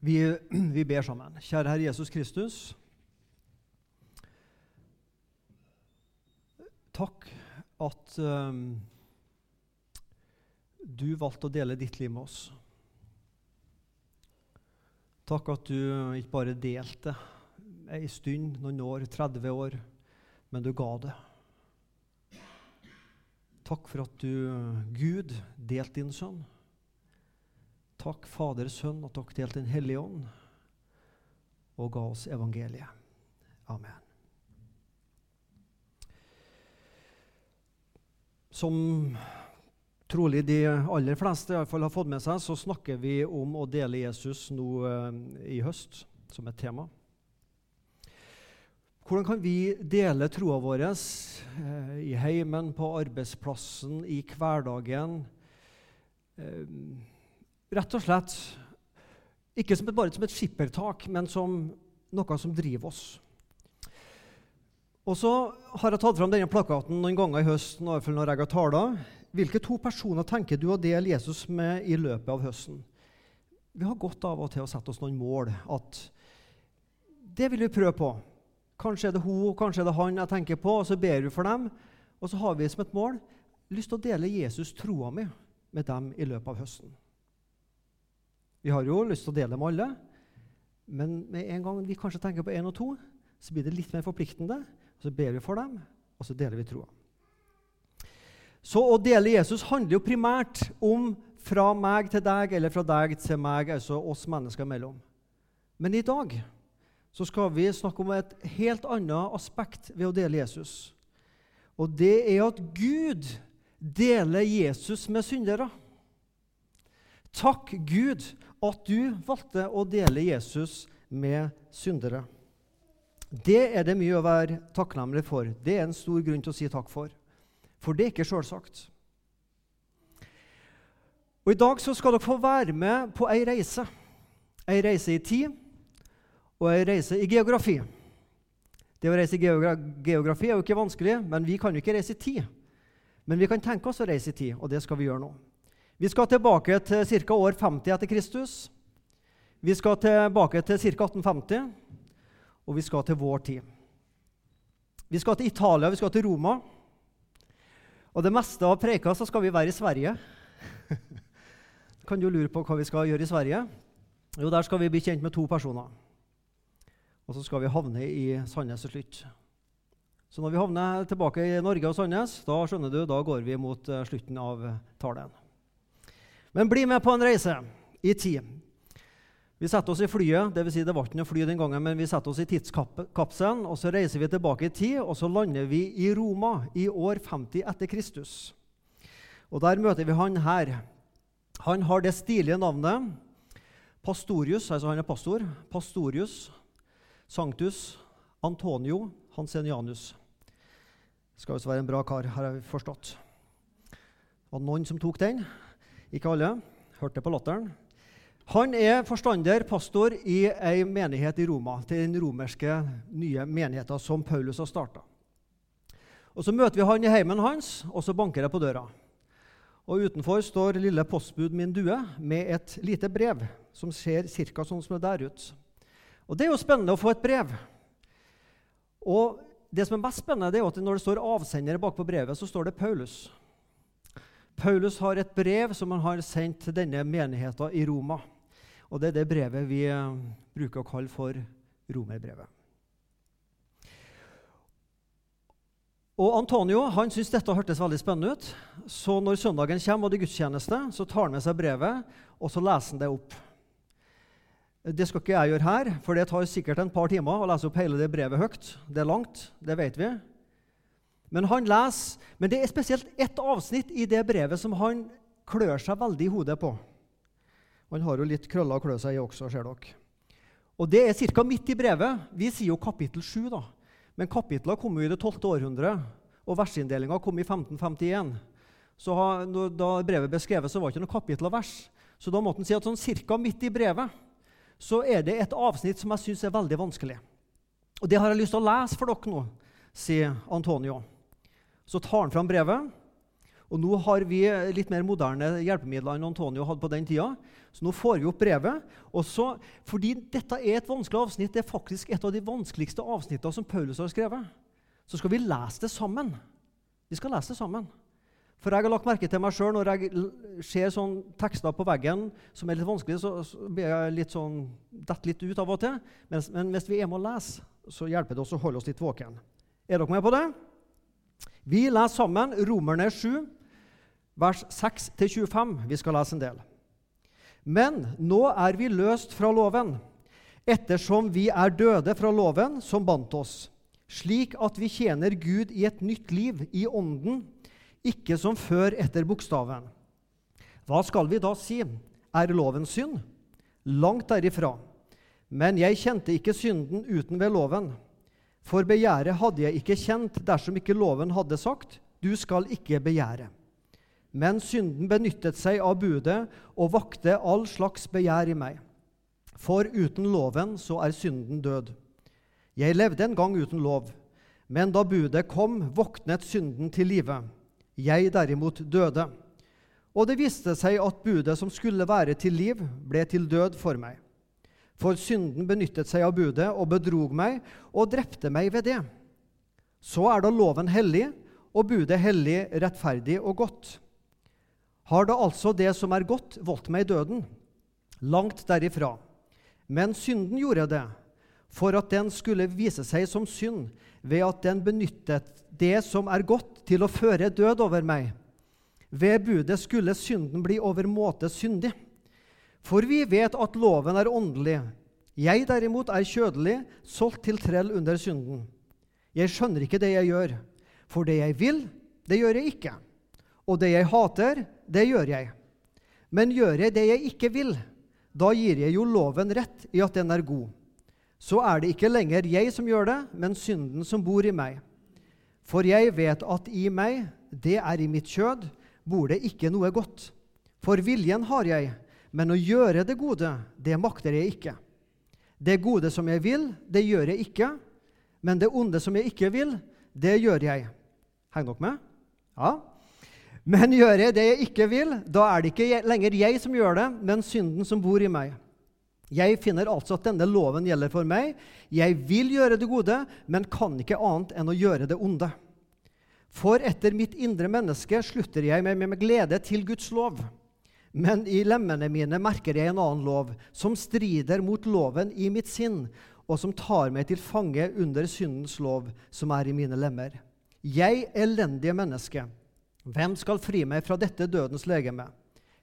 Vi, vi, ber sammen. Kjære Herre Jesus Kristus. Takk at um, du valgte å dele ditt liv med oss. Takk at du ikke bare delte ei stund, noen år, 30 år, men du ga det. Takk for at du, Gud, delte din sønn. Takk, Fader, Sønn, og takk til Den hellige ånd og ga oss evangeliet. Amen. Som trolig de aller fleste i alle fall har fått med seg, så snakker vi om å dele Jesus nå eh, i høst som et tema. Hvordan kan vi dele troa vår eh, i heimen, på arbeidsplassen, i hverdagen? Rett og slett ikke som et, bare som et skippertak, men som noe som driver oss. Og så har jeg tatt fram denne plakaten noen ganger i høst når jeg har tala. Hvilke to personer tenker du å dele Jesus med i løpet av høsten? Vi har godt av og til å sette oss noen mål. At det vil vi prøve på. Kanskje er det hun, kanskje er det han jeg tenker på, og så ber vi for dem. Og så har vi som et mål lyst til å dele Jesus troa mi med dem i løpet av høsten. Vi har jo lyst til å dele med alle, men med en gang vi kanskje tenker på én og to, så blir det litt mer forpliktende. Så ber vi for dem, og så deler vi troa. Så å dele Jesus handler jo primært om fra meg til deg eller fra deg til meg, altså oss mennesker imellom. Men i dag så skal vi snakke om et helt annet aspekt ved å dele Jesus. Og det er at Gud deler Jesus med syndere. Takk Gud at du valgte å dele Jesus med syndere. Det er det mye å være takknemlig for. Det er en stor grunn til å si takk for. For det er ikke sjølsagt. Og I dag så skal dere få være med på ei reise. Ei reise i tid og ei reise i geografi. Det å reise i geografi er jo ikke vanskelig, men vi kan jo ikke reise i tid. Men vi kan tenke oss å reise i tid, og det skal vi gjøre nå. Vi skal tilbake til ca. år 50 etter Kristus. Vi skal tilbake til ca. 1850, og vi skal til vår tid. Vi skal til Italia, vi skal til Roma. Og det meste av preika så skal vi være i Sverige. kan du lure på hva vi skal gjøre i Sverige? Jo, der skal vi bli kjent med to personer. Og så skal vi havne i Sandnes til slutt. Så når vi havner tilbake i Norge og Sandnes, da skjønner du, da går vi mot eh, slutten av talen. Men bli med på en reise i tid. Vi setter oss i flyet, det, vil si det var ikke noe fly den gangen, men vi setter oss i tidskapselen, og så reiser vi tilbake i tid, og så lander vi i Roma i år 50 etter Kristus. Og Der møter vi han her. Han har det stilige navnet Pastorius, altså han er pastor. Pastorius Sanctus Antonio Hansenianus. Det Skal visst være en bra kar, har jeg forstått. Det var noen som tok den. Ikke alle. Hørte på latteren. Han er forstander, pastor, i ei menighet i Roma, til den romerske nye menigheten som Paulus har starta. Og Så møter vi han i heimen hans, og så banker det på døra. Og Utenfor står lille postbud min due med et lite brev som ser ca. sånn som det der ut. Og Det er jo spennende å få et brev. Og Det som er mest spennende, det er at når det står avsender bak på brevet, så står det Paulus. Paulus har et brev som han har sendt til denne menigheten i Roma. Og Det er det brevet vi eh, bruker å kalle for romerbrevet. Og Antonio han syntes dette hørtes veldig spennende ut. Så når søndagen kommer og det er gudstjeneste, så tar han med seg brevet og så leser han det opp. Det skal ikke jeg gjøre her, for det tar sikkert en par timer å lese opp hele det brevet høyt. Det er langt, det vet vi. Men han leser, men det er spesielt ett avsnitt i det brevet som han klør seg veldig i hodet på. Han har jo litt krøller å klø seg i også, ser dere. Og Det er ca. midt i brevet. Vi sier jo kapittel 7, da. Men kapitlet kom jo i det 12. århundre, og versinndelinga kom i 1551. Så Da brevet ble skrevet, så var det ikke noe kapittel og vers. Så da måtte han si at sånn cirka midt i brevet så er det et avsnitt som jeg syns er veldig vanskelig. Og Det har jeg lyst til å lese for dere nå, sier Antonio. Så tar han fram brevet, Og Nå har vi litt mer moderne hjelpemidler enn Antonio hadde på den tida. Så nå får vi opp brevet. Også fordi dette er et vanskelig avsnitt, det er faktisk et av de vanskeligste avsnittene som Paulus har skrevet, så skal vi lese det sammen. Vi skal lese det sammen. For jeg har lagt merke til meg sjøl når jeg ser sånn tekster på veggen som er litt vanskelig, så, så blir jeg litt sånn, detter litt ut av og til. Men, men hvis vi er med å lese, så hjelper det oss å holde oss litt våken. Er dere med på det? Vi leser sammen Romerne 7, vers 6-25. Vi skal lese en del. Men nå er vi løst fra loven, ettersom vi er døde fra loven som bandt oss, slik at vi tjener Gud i et nytt liv, i ånden, ikke som før etter bokstaven. Hva skal vi da si? Er loven synd? Langt derifra. Men jeg kjente ikke synden uten ved loven. For begjæret hadde jeg ikke kjent dersom ikke loven hadde sagt, du skal ikke begjære. Men synden benyttet seg av budet og vakte all slags begjær i meg. For uten loven så er synden død. Jeg levde en gang uten lov, men da budet kom, våknet synden til live. Jeg derimot døde. Og det viste seg at budet som skulle være til liv, ble til død for meg. For synden benyttet seg av budet og bedrog meg og drepte meg ved det. Så er da loven hellig, og budet hellig, rettferdig og godt. Har da altså det som er godt, voldt meg døden? Langt derifra. Men synden gjorde det, for at den skulle vise seg som synd, ved at den benyttet det som er godt, til å føre død over meg. Ved budet skulle synden bli overmåte syndig. For vi vet at loven er åndelig. Jeg derimot er kjødelig, solgt til trell under synden. Jeg skjønner ikke det jeg gjør, for det jeg vil, det gjør jeg ikke. Og det jeg hater, det gjør jeg. Men gjør jeg det jeg ikke vil, da gir jeg jo loven rett i at den er god. Så er det ikke lenger jeg som gjør det, men synden som bor i meg. For jeg vet at i meg, det er i mitt kjød, bor det ikke noe godt. For viljen har jeg, men å gjøre det gode, det makter jeg ikke. Det gode som jeg vil, det gjør jeg ikke, men det onde som jeg ikke vil, det gjør jeg. Henger dere med? Ja. Men gjør jeg det jeg ikke vil, da er det ikke lenger jeg som gjør det, men synden som bor i meg. Jeg finner altså at denne loven gjelder for meg. Jeg vil gjøre det gode, men kan ikke annet enn å gjøre det onde. For etter mitt indre menneske slutter jeg meg med glede til Guds lov. Men i lemmene mine merker jeg en annen lov, som strider mot loven i mitt sinn, og som tar meg til fange under syndens lov, som er i mine lemmer. Jeg, elendige menneske, hvem skal fri meg fra dette dødens legeme?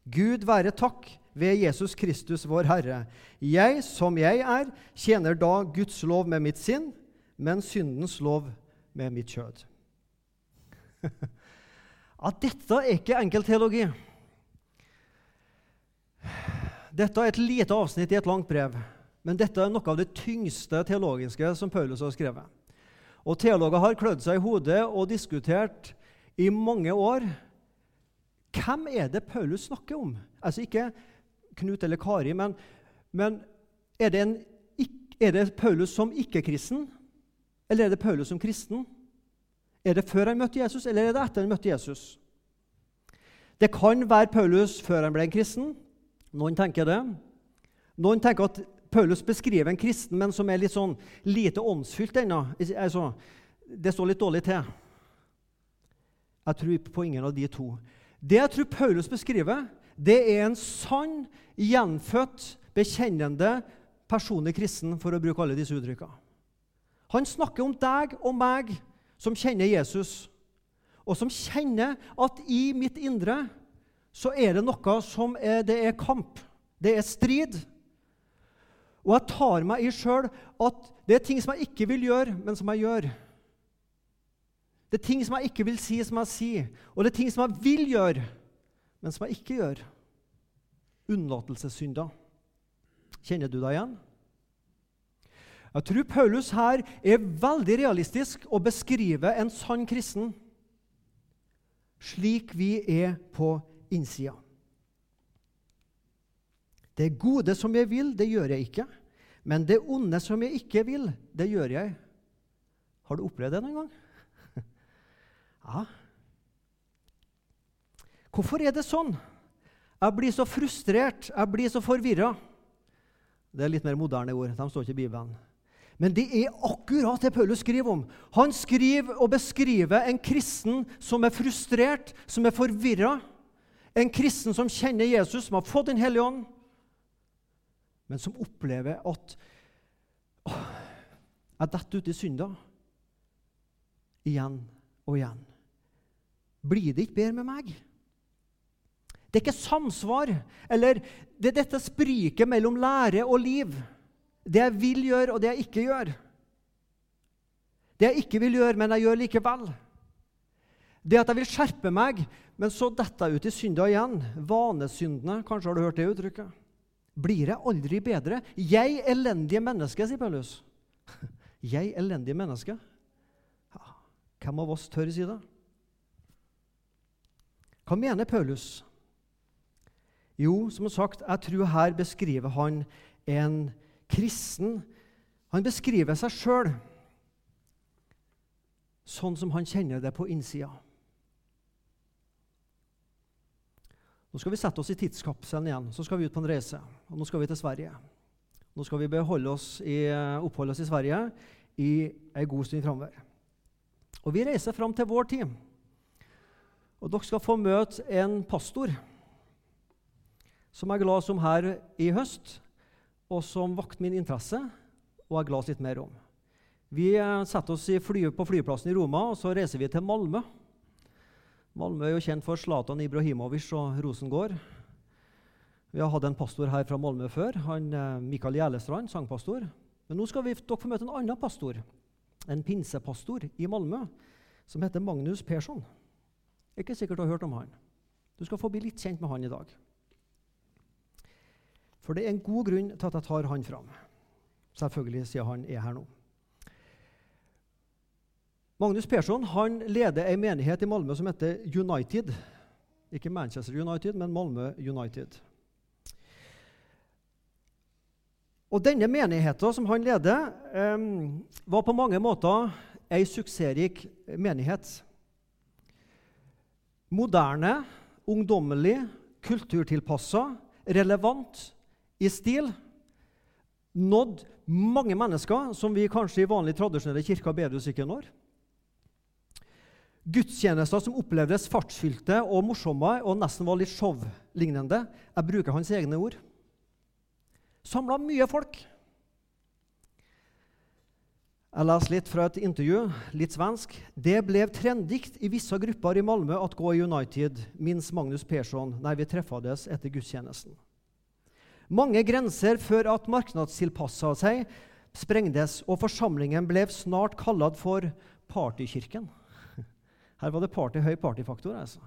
Gud være takk ved Jesus Kristus, vår Herre. Jeg, som jeg er, tjener da Guds lov med mitt sinn, men syndens lov med mitt kjød. At dette er ikke enkel teologi. Dette er et lite avsnitt i et langt brev, men dette er noe av det tyngste teologiske som Paulus har skrevet. Og Teologer har klødd seg i hodet og diskutert i mange år hvem er det Paulus snakker om. Altså ikke Knut eller Kari, men, men er, det en, er, det Paulus som ikke-kristen, eller er det Paulus som kristen? Er det før han møtte Jesus, eller er det etter han møtte Jesus? Det kan være Paulus før han ble en kristen. Noen tenker det. Noen tenker at Paulus beskriver en kristen, men som er litt sånn lite åndsfylt ennå. Altså, det står litt dårlig til. Jeg tror på ingen av de to. Det jeg tror Paulus beskriver, det er en sann, gjenfødt, bekjennende personlig kristen, for å bruke alle disse uttrykkene. Han snakker om deg og meg som kjenner Jesus, og som kjenner at i mitt indre så er det noe som er, det er kamp, det er strid. Og jeg tar meg i sjøl at det er ting som jeg ikke vil gjøre, men som jeg gjør. Det er ting som jeg ikke vil si, som jeg sier. Og det er ting som jeg vil gjøre, men som jeg ikke gjør. Unnlatelsessynder. Kjenner du deg igjen? Jeg tror Paulus her er veldig realistisk og beskriver en sann kristen slik vi er på innsida. Det gode som jeg vil, det gjør jeg ikke. Men det onde som jeg ikke vil, det gjør jeg. Har du opplevd det noen gang? Ja. Hvorfor er det sånn? Jeg blir så frustrert, jeg blir så forvirra. Det er litt mer moderne ord. De står ikke i Bibelen. Men det er akkurat det Paulus skriver om. Han skriver og beskriver en kristen som er frustrert, som er forvirra. En kristen som kjenner Jesus, som har fått Den hellige ånd, men som opplever at åh, jeg detter uti synda igjen og igjen. Blir det ikke bedre med meg? Det er ikke samsvar, eller det er dette spriket mellom lære og liv. Det jeg vil gjøre, og det jeg ikke gjør. Det jeg ikke vil gjøre, men jeg gjør likevel. Det at jeg vil skjerpe meg, men så detter jeg ut i synda igjen. Vanesyndene, kanskje har du hørt det uttrykket. Blir jeg aldri bedre? Jeg elendige menneske, sier Paulus. Jeg elendige menneske. Hvem av oss tør si det? Hva mener Paulus? Jo, som sagt, jeg tror her beskriver han en kristen. Han beskriver seg sjøl sånn som han kjenner det på innsida. Nå skal vi sette oss i tidskapselen igjen. Så skal vi ut på en reise. Og nå skal vi til Sverige. Nå skal vi oss i, oppholde oss i Sverige i ei god stund framover. Og vi reiser fram til vår tid. Og dere skal få møte en pastor som jeg er glad som her i høst, og som vakte min interesse, og jeg er glad litt mer om. Vi eh, setter oss fly, på flyplassen i Roma, og så reiser vi til Malmö. Malmö er jo kjent for Zlatan Ibrahimovic og Rosengård. Vi har hatt en pastor her fra Malmö før, han eh, Mikael Gjelestrand, sangpastor. Men nå skal vi, dere få møte en annen pastor, en pinsepastor i Malmö, som heter Magnus Persson. Er ikke sikkert du har hørt om han. Du skal få bli litt kjent med han i dag. For det er en god grunn til at jeg tar han fram. Selvfølgelig, siden han er her nå. Magnus Persson han leder en menighet i Malmö som heter United. Ikke Manchester United, men Malmö United. Og Denne menigheten som han leder, um, var på mange måter ei suksessrik menighet. Moderne, ungdommelig, kulturtilpassa, relevant i stil nådd mange mennesker som vi kanskje i vanlig tradisjonelle kirker bedehus ikke når. Gudstjenester som opplevdes fartsfylte og morsomme og nesten var litt show-lignende. Jeg bruker hans egne ord. Samla mye folk. Jeg leser litt fra et intervju, litt svensk. Det ble trendikt i visse grupper i Malmö at gå i United, minst Magnus Persson, når vi treffes etter gudstjenesten. Mange grenser før at markedstilpassa seg, sprengdes, og forsamlingen ble snart kalt for partykirken. Her var det party, høy partyfaktor. altså.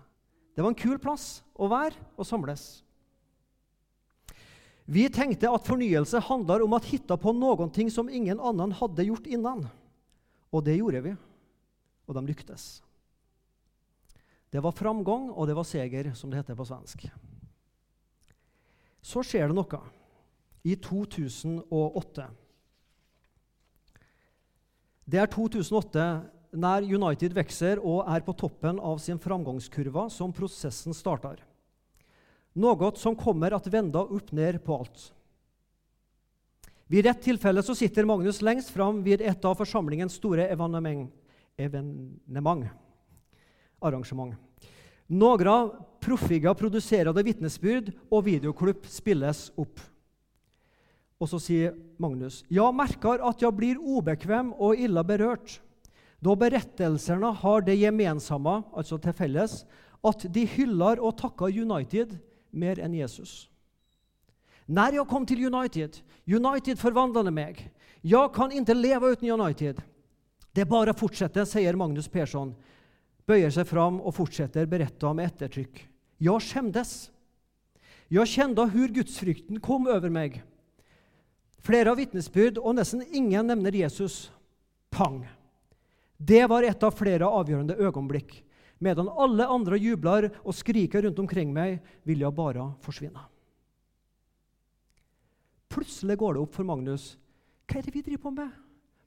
Det var en kul plass å være og samles. Vi tenkte at fornyelse handler om å hitte på noen ting som ingen annen hadde gjort innan. Og det gjorde vi. Og de lyktes. Det var framgang, og det var seger, som det heter på svensk. Så skjer det noe i 2008. Det er 2008 når United vokser og er på toppen av sin framgangskurve, som prosessen starter. Noe som kommer at vende opp ned på alt. Ved rett tilfelle så sitter Magnus lengst fram ved et av forsamlingens store evenement, evenement arrangement. Några produserer det vittnesbyrd og videoklipp spilles opp. Og så sier Magnus, jeg merker at jeg blir obekvem og illa berørt, da berettelsene har det gemensamme, altså til felles, at de hyller og takker United mer enn Jesus. Når jeg kom til United, United forvandlet meg. Jeg kan ikke leve uten United. Det bare å fortsette, sier Magnus Persson bøyer seg fram og fortsetter beretta med ettertrykk. Jeg skjemdes. Jeg kjente hvor gudsfrykten kom over meg. Flere av vitnesbyrd, og nesten ingen nevner Jesus. Pang! Det var et av flere avgjørende øyeblikk. Medan alle andre jubler og skriker rundt omkring meg, vil jeg bare forsvinne. Plutselig går det opp for Magnus. Hva er det vi driver på med?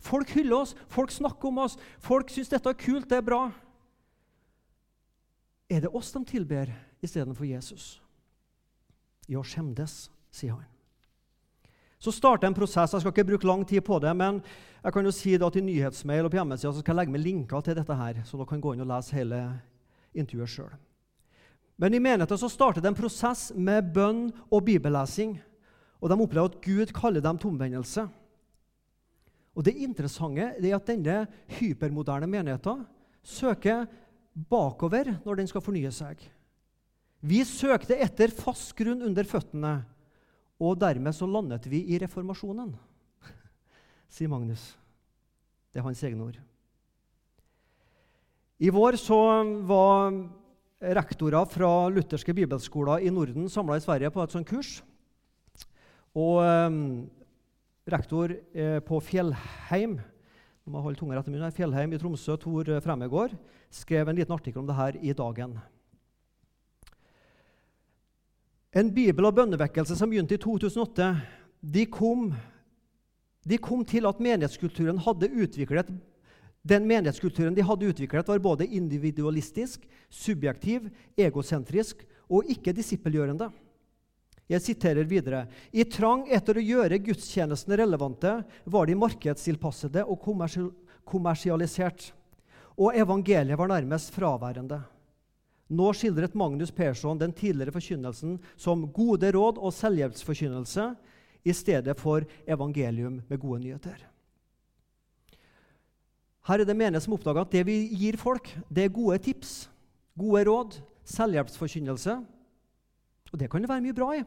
Folk hyller oss, folk snakker om oss, folk syns dette er kult, det er bra. Er det oss de tilber? istedenfor Jesus. Ja, skjemdes, sier han. Så starter en prosess. Jeg skal ikke bruke lang tid på det, men jeg kan jo si at i nyhetsmail og på hjemmesida skal jeg legge med linker til dette, her, så dere kan gå inn og lese hele intervjuet sjøl. Men i menigheten så starter det en prosess med bønn og bibellesing. Og de opplever at Gud kaller dem til omvendelse. Og Det interessante er at denne hypermoderne menigheten søker bakover når den skal fornye seg. Vi søkte etter fast grunn under føttene, og dermed så landet vi i reformasjonen, sier Magnus. Det er hans egne ord. I vår så var rektorer fra lutherske bibelskoler i Norden samla i Sverige på et sånt kurs. Og eh, rektor på Fjellheim må holde tunga rett i munnen, Fjellheim i Tromsø, Tor Fremmegård, skrev en liten artikkel om det her i Dagen. En bibel- og bønnevekkelse som begynte i 2008, de kom, de kom til at menighetskulturen hadde utviklet den menighetskulturen de hadde utviklet, var både individualistisk, subjektiv, egosentrisk og ikke disippelgjørende. Jeg siterer videre.: I trang etter å gjøre gudstjenestene relevante var de markedstilpassede og kommersialisert, og evangeliet var nærmest fraværende. Nå skildret Magnus Persson den tidligere forkynnelsen som gode råd og selvhjelpsforkynnelse i stedet for evangelium med gode nyheter. Her er det menighet som oppdager at det vi gir folk, det er gode tips, gode råd, selvhjelpsforkynnelse. Og det kan det være mye bra i.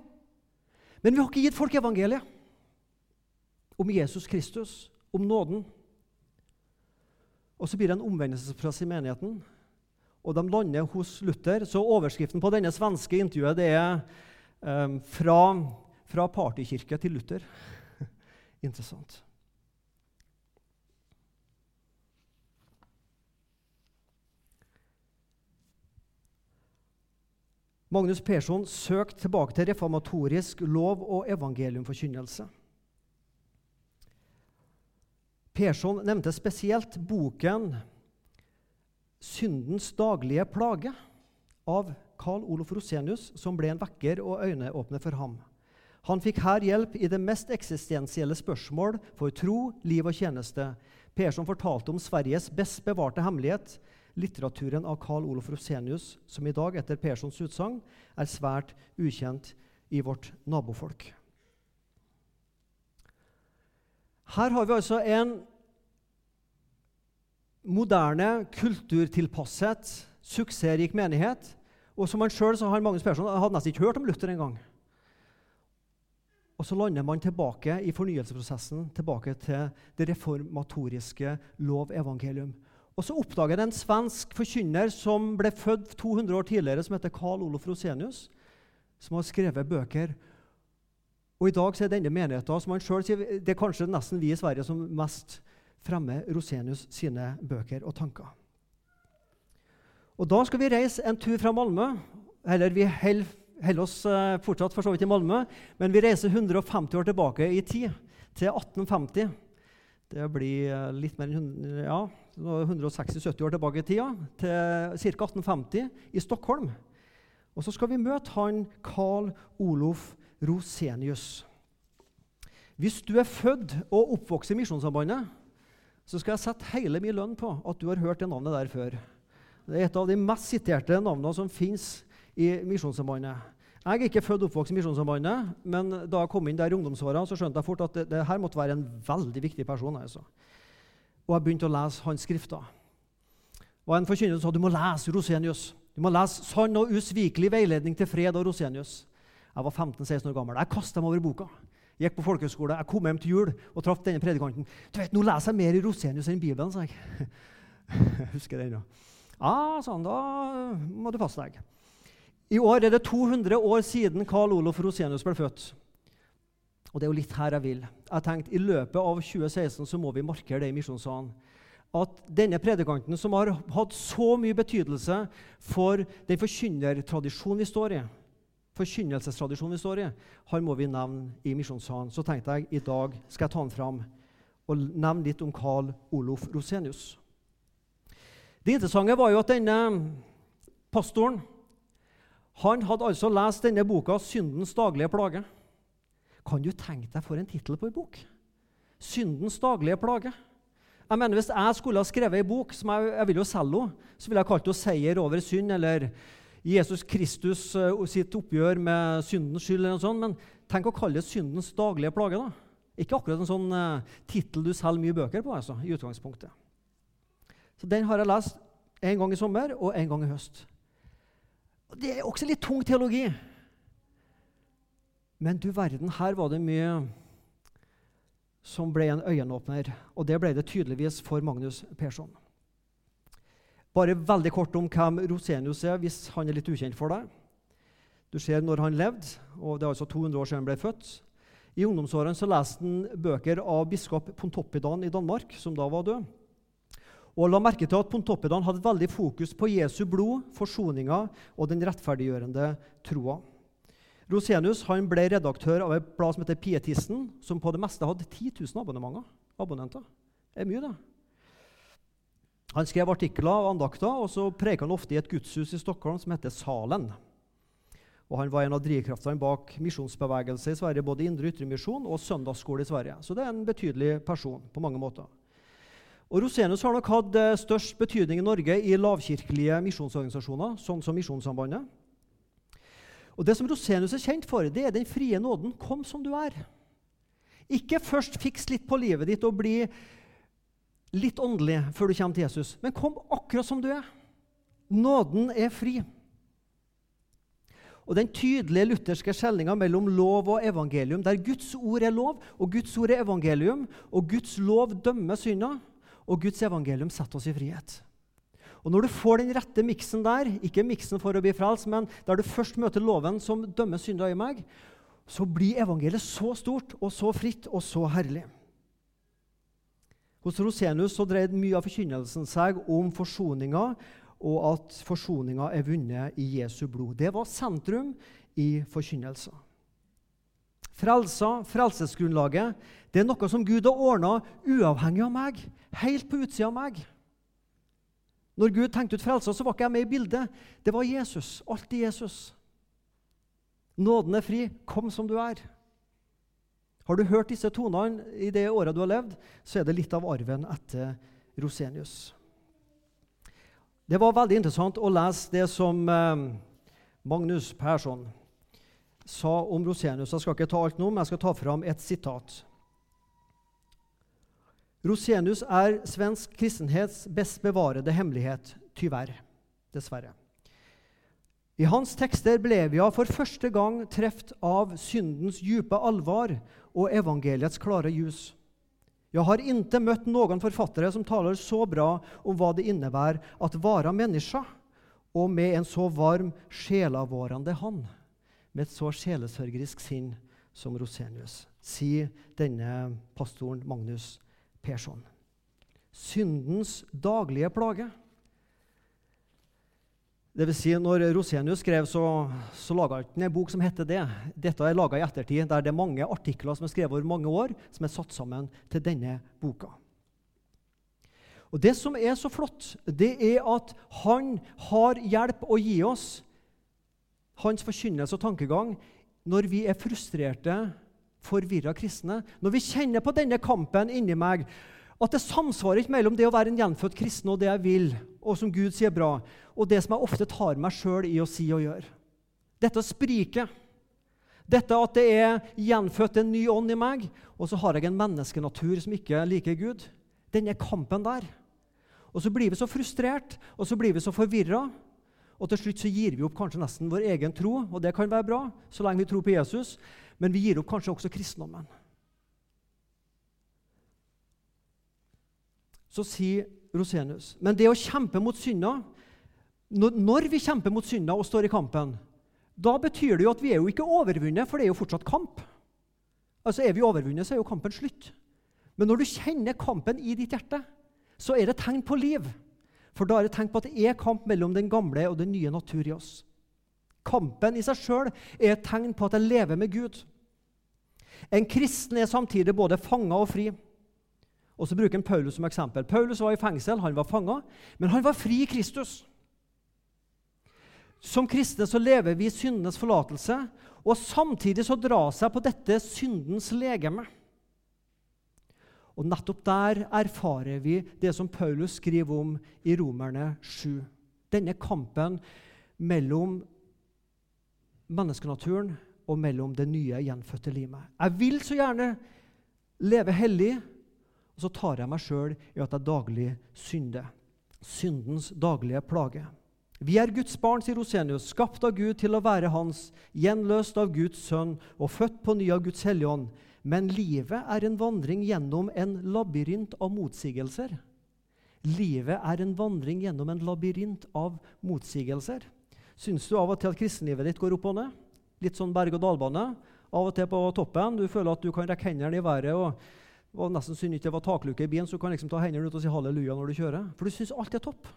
Men vi har ikke gitt folk evangeliet om Jesus Kristus, om nåden. Og så blir det en omvendelsesprosess i menigheten og de lander hos Luther. Så overskriften på denne svenske intervjuet det er um, fra, fra partykirke til Luther'. Interessant. Magnus Persson søkte tilbake til reformatorisk lov og evangeliumforkynnelse. Persson nevnte spesielt boken 'Syndens daglige plage' av Carl Olof Rosenius, som ble en vekker og øyneåpner for ham. Han fikk her hjelp i det mest eksistensielle spørsmål for tro, liv og tjeneste. Persson fortalte om Sveriges best bevarte hemmelighet, litteraturen av Carl Olof Rosenius, som i dag, etter Perssons utsagn, er svært ukjent i vårt nabofolk. Her har vi altså en moderne, kulturtilpasset, suksessrik menighet. Og som han sjøl har Magnus Persson hadde nesten ikke hørt om Luther engang. Og så lander man tilbake i fornyelsesprosessen, tilbake til det reformatoriske lov evangelium. Og så oppdager en svensk forkynner som ble født 200 år tidligere, som heter Carl Olof Rosenius, som har skrevet bøker. Og i dag så er denne menigheten som han selv sier, det er kanskje nesten vi i Sverige som mest fremmer Rosenius sine bøker og tanker. Og Da skal vi reise en tur fra Malmö. Eller vi holder oss eh, fortsatt for så vidt i Malmö, men vi reiser 150 år tilbake i tid, til 1850. Det blir eh, litt mer enn ja, 160-70 år tilbake i tida, til ca. 1850 i Stockholm. Og så skal vi møte han Carl Olof Rosenius. Hvis du er født og oppvokst i Misjonssambandet, så skal jeg sette hele min lønn på at du har hørt det navnet der før. Det er et av de mest siterte navnene som fins i Misjonssambandet. Jeg er ikke født og oppvokst i Misjonssambandet, men da jeg kom inn der i ungdomsåra, så skjønte jeg fort at det, det, her måtte være en veldig viktig person. Altså. Og jeg begynte å lese hans skrifter. Og En forkynner sa du må lese Rosenius. Du må lese 'Sann og usvikelig veiledning til fred' av Rosenius. Jeg var 15-16 år gammel. Jeg kasta meg over boka gikk på folkehøyskole. Jeg kom hjem til jul og traff denne predikanten. Du vet, 'Nå leser jeg mer i Rosenius enn Bibelen', sa jeg. jeg husker den, ja. Ja, sånn, da må du passe deg. I år er det 200 år siden Karl Olof Rosenius ble født. Og det er jo litt her jeg vil. Jeg tenkte I løpet av 2016 så må vi markere det i Misjonssalen. At denne predikanten, som har hatt så mye betydelse for den forkynnertradisjonen vi står i, forkynnelsestradisjonen vi står i, han må vi nevne i Misjonssalen. Så tenkte jeg i dag skal jeg ta han fram og nevne litt om Carl Olof Rosenius. Det interessante var jo at denne pastoren Han hadde altså lest denne boka 'Syndens daglige plage'. Kan du tenke deg for en tittel på en bok? 'Syndens daglige plage'. Jeg mener, Hvis jeg skulle ha skrevet en bok som jeg, jeg vil jo selge så ville jeg kalt henne 'Seier over synd' eller 'Jesus Kristus uh, sitt oppgjør med syndens skyld'. eller noe sånt. Men tenk å kalle det 'syndens daglige plage'. da. Ikke akkurat en sånn uh, tittel du selger mye bøker på. altså, i utgangspunktet. Så Den har jeg lest en gang i sommer og en gang i høst. Og Det er også litt tung teologi. Men du verden, her var det mye som ble en øyenåpner. Og det ble det tydeligvis for Magnus Persson. Bare veldig kort om hvem Rosenius er, hvis han er litt ukjent for deg. Du ser når han levde, og det er altså 200 år siden han ble født. I ungdomsårene så leste han bøker av biskop Pontoppidan i Danmark, som da var død. Og la merke til at Pontoppidan hadde veldig fokus på Jesu blod, forsoninga og den rettferdiggjørende troa. Rosenius han ble redaktør av et blad som heter Pietisten, som på det meste hadde 10 000 abonnenter. Det er mye, det. Han skrev artikler og andakter, og så preka han ofte i et gudshus i Stockholm som heter Salen. Og Han var en av drivkraftene bak misjonsbevegelse i Sverige, både Indre-Ytremisjon ytre misjon og søndagsskole i Sverige. Så det er en betydelig person på mange måter. Og Rosenius har nok hatt eh, størst betydning i Norge i lavkirkelige misjonsorganisasjoner, sånn som Misjonssambandet. Og Det som Rosenius er kjent for, det er den frie nåden. Kom som du er. Ikke først fiks litt på livet ditt og bli litt åndelig før du kommer til Jesus, men kom akkurat som du er. Nåden er fri. Og Den tydelige lutherske skjelninga mellom lov og evangelium, der Guds ord er lov, og Guds ord er evangelium, og Guds lov dømmer synda, og Guds evangelium setter oss i frihet. Og Når du får den rette miksen der, ikke miksen for å bli frelst, men der du først møter loven som dømmer synda i meg, så blir evangeliet så stort og så fritt og så herlig. Hos Rosenius så dreide mye av forkynnelsen seg om forsoninga, og at forsoninga er vunnet i Jesu blod. Det var sentrum i forkynnelsen. Frelsa, frelsesgrunnlaget, det er noe som Gud har ordna uavhengig av meg, helt på utsida av meg. Når Gud tenkte ut frelsa, så var ikke jeg med i bildet. Det var Jesus. Alltid Jesus. Nåden er fri. Kom som du er. Har du hørt disse tonene i det året du har levd, så er det litt av arven etter Rosenius. Det var veldig interessant å lese det som eh, Magnus Persson sa om Rosenius. Jeg skal ikke ta alt nå, men jeg skal ta fram et sitat. Rosenius er svensk kristenhets best bevarede hemmelighet, tyverr. Dessverre. I hans tekster ble vi for første gang truffet av syndens dype alvor og evangeliets klare ljus. Jeg har ikke møtt noen forfattere som taler så bra om hva det innebærer at være menneske, og med en så varm, sjelavårende hånd, med et så sjelesørgerisk sinn som Rosenius, sier denne pastoren Magnus Persson. Syndens daglige plage. Det vil si, når Rosenius skrev, så, så laga han en bok som heter det. Dette er laga i ettertid, der det er mange artikler som er skrevet over mange år, som er satt sammen til denne boka. Og Det som er så flott, det er at han har hjelp å gi oss, hans forkynnelse og tankegang, når vi er frustrerte forvirra kristne. Når vi kjenner på denne kampen inni meg, at det samsvarer ikke mellom det å være en gjenfødt kristen og det jeg vil, og som Gud sier bra, og det som jeg ofte tar meg sjøl i å si og gjøre. Dette spriket. Dette at det er gjenfødt en ny ånd i meg, og så har jeg en menneskenatur som ikke liker Gud. Denne kampen der. Og så blir vi så frustrert, og så blir vi så forvirra. Og til slutt så gir vi opp kanskje nesten vår egen tro, og det kan være bra, så lenge vi tror på Jesus. Men vi gir opp kanskje også kristendommen. Så sier Rosenius Men det å kjempe mot synda Når vi kjemper mot synda og står i kampen, da betyr det jo at vi er jo ikke overvunnet, for det er jo fortsatt kamp. Altså Er vi overvunnet, så er jo kampen slutt. Men når du kjenner kampen i ditt hjerte, så er det tegn på liv. For da er det tegn på at det er kamp mellom den gamle og den nye natur i oss. Kampen i seg sjøl er et tegn på at jeg lever med Gud. En kristen er samtidig både fanga og fri. Og så bruker han Paulus som eksempel. Paulus var i fengsel, han var fanga, men han var fri i Kristus. Som kristne så lever vi i syndenes forlatelse, og samtidig så drar seg på dette syndens legeme. Og nettopp der erfarer vi det som Paulus skriver om i Romerne 7. Denne kampen mellom menneskenaturen og mellom det nye, gjenfødte livet. Jeg vil så gjerne leve hellig, og så tar jeg meg sjøl i at jeg daglig synder. Syndens daglige plage. Vi er Guds barn, sier Rosenius, skapt av Gud til å være hans, gjenløst av Guds sønn og født på ny av Guds hellige ånd. Men livet er en vandring gjennom en labyrint av motsigelser. Livet er en vandring gjennom en labyrint av motsigelser. Syns du av og til at kristenlivet ditt går opp og ned? Litt sånn berg-og-dal-bane. Av og til på toppen. Du føler at du kan rekke hendene i været. og og nesten synd ikke det var takluke i bilen, så du kan liksom ta hendene ut og si halleluja når du kjører. For du syns alt er topp.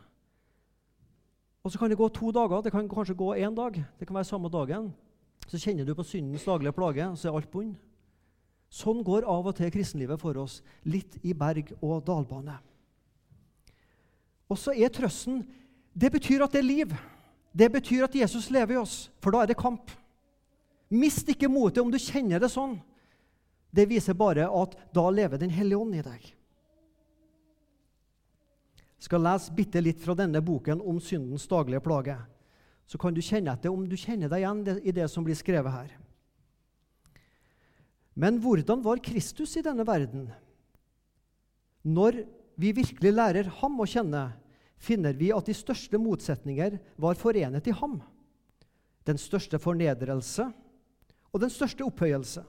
Og så kan det gå to dager, det kan kanskje gå én dag. Det kan være samme dagen. Så kjenner du på syndens daglige plage, og så er alt bunn. Sånn går av og til kristenlivet for oss. Litt i berg-og-dal-bane. Og så er trøsten Det betyr at det er liv. Det betyr at Jesus lever i oss, for da er det kamp. Mist ikke motet om du kjenner det sånn. Det viser bare at da lever Den hellige ånd i deg. Skal lese bitte litt fra denne boken om syndens daglige plage. Så kan du kjenne etter om du kjenner deg igjen i det som blir skrevet her. Men hvordan var Kristus i denne verden? Når vi virkelig lærer ham å kjenne, finner vi at de største motsetninger var forenet i ham. Den største fornedrelse og den største opphøyelse.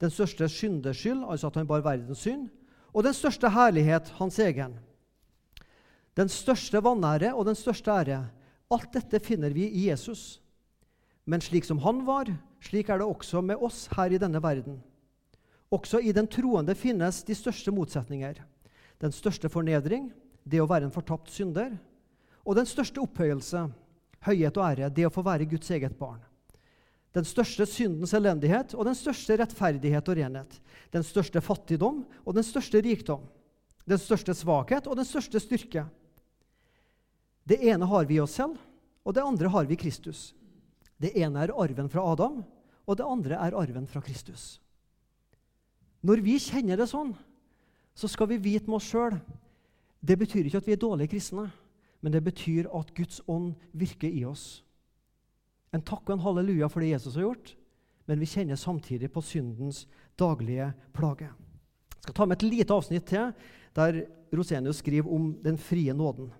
Den største syndeskyld, altså at han bar verdens synd, og den største herlighet, hans egen. Den største vanære og den største ære. Alt dette finner vi i Jesus. Men slik som han var, slik er det også med oss her i denne verden. Også i den troende finnes de største motsetninger. Den største fornedring, det å være en fortapt synder. Og den største opphøyelse, høyhet og ære, det å få være Guds eget barn. Den største syndens elendighet og den største rettferdighet og renhet. Den største fattigdom og den største rikdom. Den største svakhet og den største styrke. Det ene har vi i oss selv, og det andre har vi i Kristus. Det ene er arven fra Adam, og det andre er arven fra Kristus. Når vi kjenner det sånn, så skal vi vite med oss sjøl Det betyr ikke at vi er dårlige kristne, men det betyr at Guds ånd virker i oss. En takk og en halleluja for det Jesus har gjort, men vi kjenner samtidig på syndens daglige plage. Jeg skal ta med et lite avsnitt til der Rosenius skriver om den frie nåden.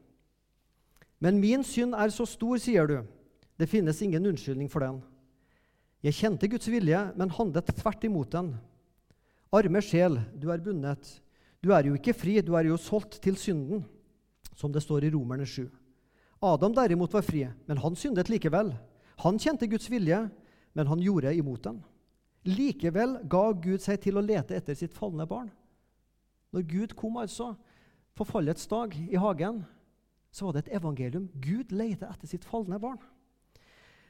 Men min synd er så stor, sier du. Det finnes ingen unnskyldning for den. Jeg kjente Guds vilje, men handlet tvert imot den. Arme sjel, du er bundet. Du er jo ikke fri, du er jo solgt til synden, som det står i Romerne 7. Adam derimot var fri, men han syndet likevel. Han kjente Guds vilje, men han gjorde imot den. Likevel ga Gud seg til å lete etter sitt falne barn. Når Gud kom altså på fallets dag i hagen, så var det et evangelium. Gud leter etter sitt falne barn.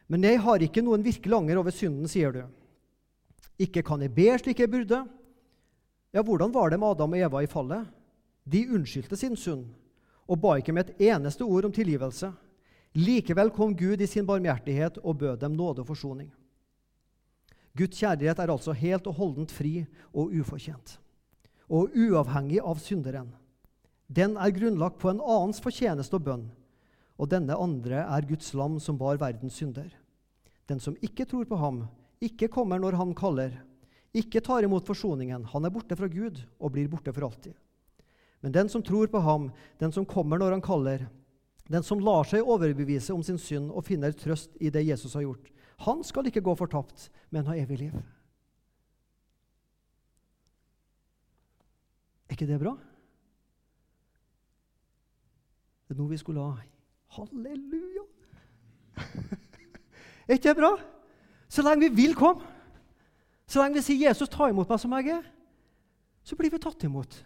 Men jeg har ikke noen virkelig anger over synden, sier du. Ikke kan jeg be slik jeg burde. Ja, hvordan var det med Adam og Eva i fallet? De unnskyldte sin synd og ba ikke med et eneste ord om tilgivelse. Likevel kom Gud i sin barmhjertighet og bød dem nåde og forsoning. Guds kjærlighet er altså helt og holdent fri og ufortjent, og uavhengig av synderen. Den er grunnlagt på en annens fortjeneste og bønn, og denne andre er Guds lam som bar verdens synder. Den som ikke tror på ham, ikke kommer når han kaller, ikke tar imot forsoningen, han er borte fra Gud og blir borte for alltid. Men den som tror på ham, den som kommer når han kaller, den som lar seg overbevise om sin synd og finner trøst i det Jesus har gjort, han skal ikke gå fortapt, men ha evig liv. Er ikke det bra? Det er noe vi skulle ha. Halleluja! er ikke det bra? Så lenge vi vil komme, så lenge vi sier 'Jesus, ta imot meg som jeg er', så blir vi tatt imot.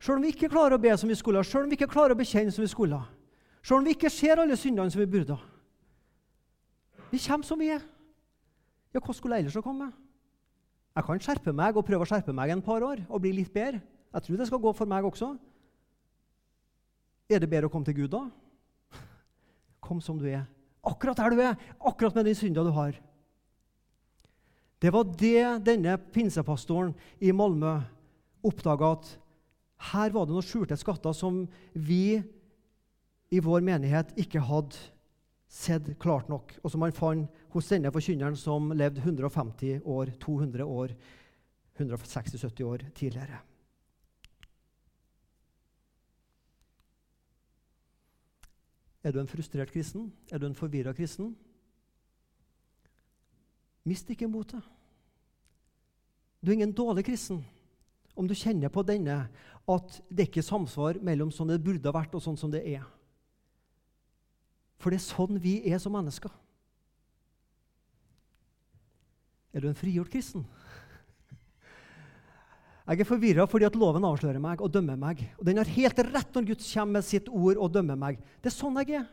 Selv om vi ikke klarer å be som vi skulle, selv om vi ikke klarer å bekjenne som vi skulle. Selv om vi ikke ser alle syndene som vi burde. Vi kommer som vi er. Ja, Hvordan skulle jeg ellers ha kommet? Jeg kan skjerpe meg og prøve å skjerpe meg en par år og bli litt bedre. Jeg tror det skal gå for meg også. Er det bedre å komme til Gud da? Kom som du er, Akkurat der du er, akkurat med den synda du har. Det var det denne pinsepastoren i Malmö oppdaga, at her var det noen skjulte skatter som vi i vår menighet ikke hadde sett klart nok, og som han fant hos denne forkynneren som levde 150 år, 200 år, 160-70 år tidligere. Er du en frustrert kristen? Er du en forvirra kristen? Mist ikke motet. Du er ingen dårlig kristen om du kjenner på denne at det ikke er samsvar mellom sånn det burde ha vært, og sånn som det er. For det er sånn vi er som mennesker. Er du en frigjort kristen? Jeg er forvirra fordi at loven avslører meg og dømmer meg. Og Den har helt rett når Guds kommer med sitt ord og dømmer meg. Det er sånn jeg er.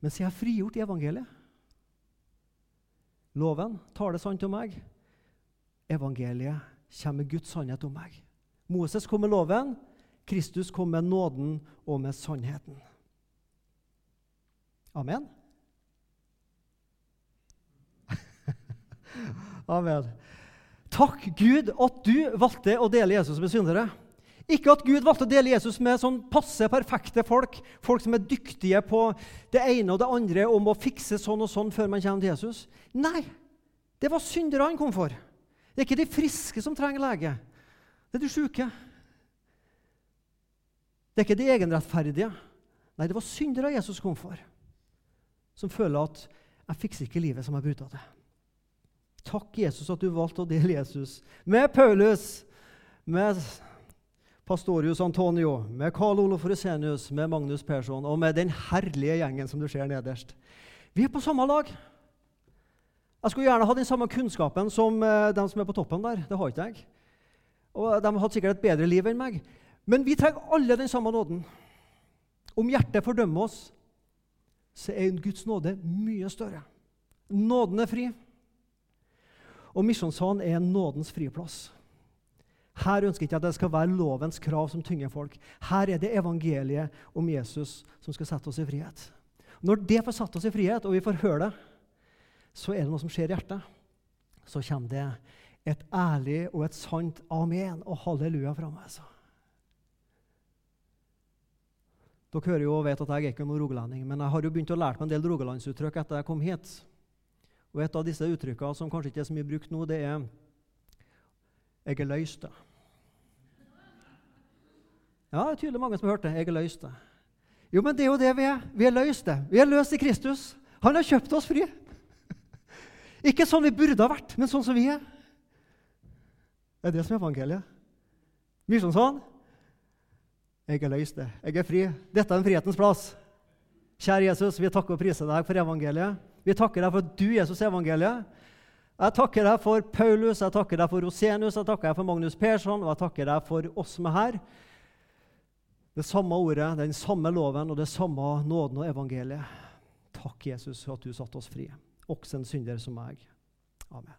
Mens jeg er frigjort i evangeliet. Loven taler sant om meg. Evangeliet kommer med Guds sannhet om meg. Moses kom med loven, Kristus kom med nåden og med sannheten. Amen. Amen. Takk, Gud, at du valgte å dele Jesus med syndere. Ikke at Gud valgte å dele Jesus med sånn passe perfekte folk, folk som er dyktige på det ene og det andre om å fikse sånn og sånn før man kommer til Jesus. Nei, det var syndere han kom for. Det er ikke de friske som trenger lege. Det er de sjuke. Det er ikke de egenrettferdige. Nei, det var syndere Jesus kom for, som føler at 'jeg fikser ikke livet som jeg burde det'. Takk, Jesus, at du valgte å dele Jesus med Paulus, med Pastorius Antonio, med Karl Olof Rosenius, med Magnus Persson og med den herlige gjengen som du ser nederst. Vi er på samme lag. Jeg skulle gjerne ha den samme kunnskapen som de dem som er på toppen der. Det har ikke jeg. Og De hadde sikkert et bedre liv enn meg. Men vi trenger alle den samme nåden. Om hjertet fordømmer oss, så er Guds nåde mye større. Nåden er fri. Og Misjonssalen er nådens friplass. Her ønsker jeg ikke at det skal være lovens krav som tynger folk. Her er det evangeliet om Jesus som skal sette oss i frihet. Når det får satt oss i frihet, og vi får høre det, så er det noe som skjer i hjertet. Så kommer det et ærlig og et sant amen og halleluja fra meg. Så. Dere hører jo og vet at jeg er ikke noen rogalending, men jeg har jo begynt å lære meg en del rogalandsuttrykk etter jeg kom hit. Og Et av disse uttrykkene som kanskje ikke er så mye brukt nå, det er 'jeg er løyste'. Ja, det er tydelig mange som har hørt det. 'Jeg er løyste'. Jo, men det er jo det vi er. Vi er løste. Vi er løst i Kristus. Han har kjøpt oss fri. Ikke sånn vi burde ha vært, men sånn som vi er. Det er det som er evangeliet. Mye som sånn. Jeg er løyste. Jeg er fri. Dette er en frihetens plass. Kjære Jesus, vi takker og priser deg for evangeliet. Vi takker deg for at du, Jesus, evangeliet. Jeg takker deg for Paulus, jeg takker deg for Rosenius, jeg takker deg for Magnus Persson, og jeg takker deg for oss som er her. Det samme ordet, den samme loven og det samme nåden og evangeliet. Takk, Jesus, for at du satte oss fri. Også en synder som meg. Amen.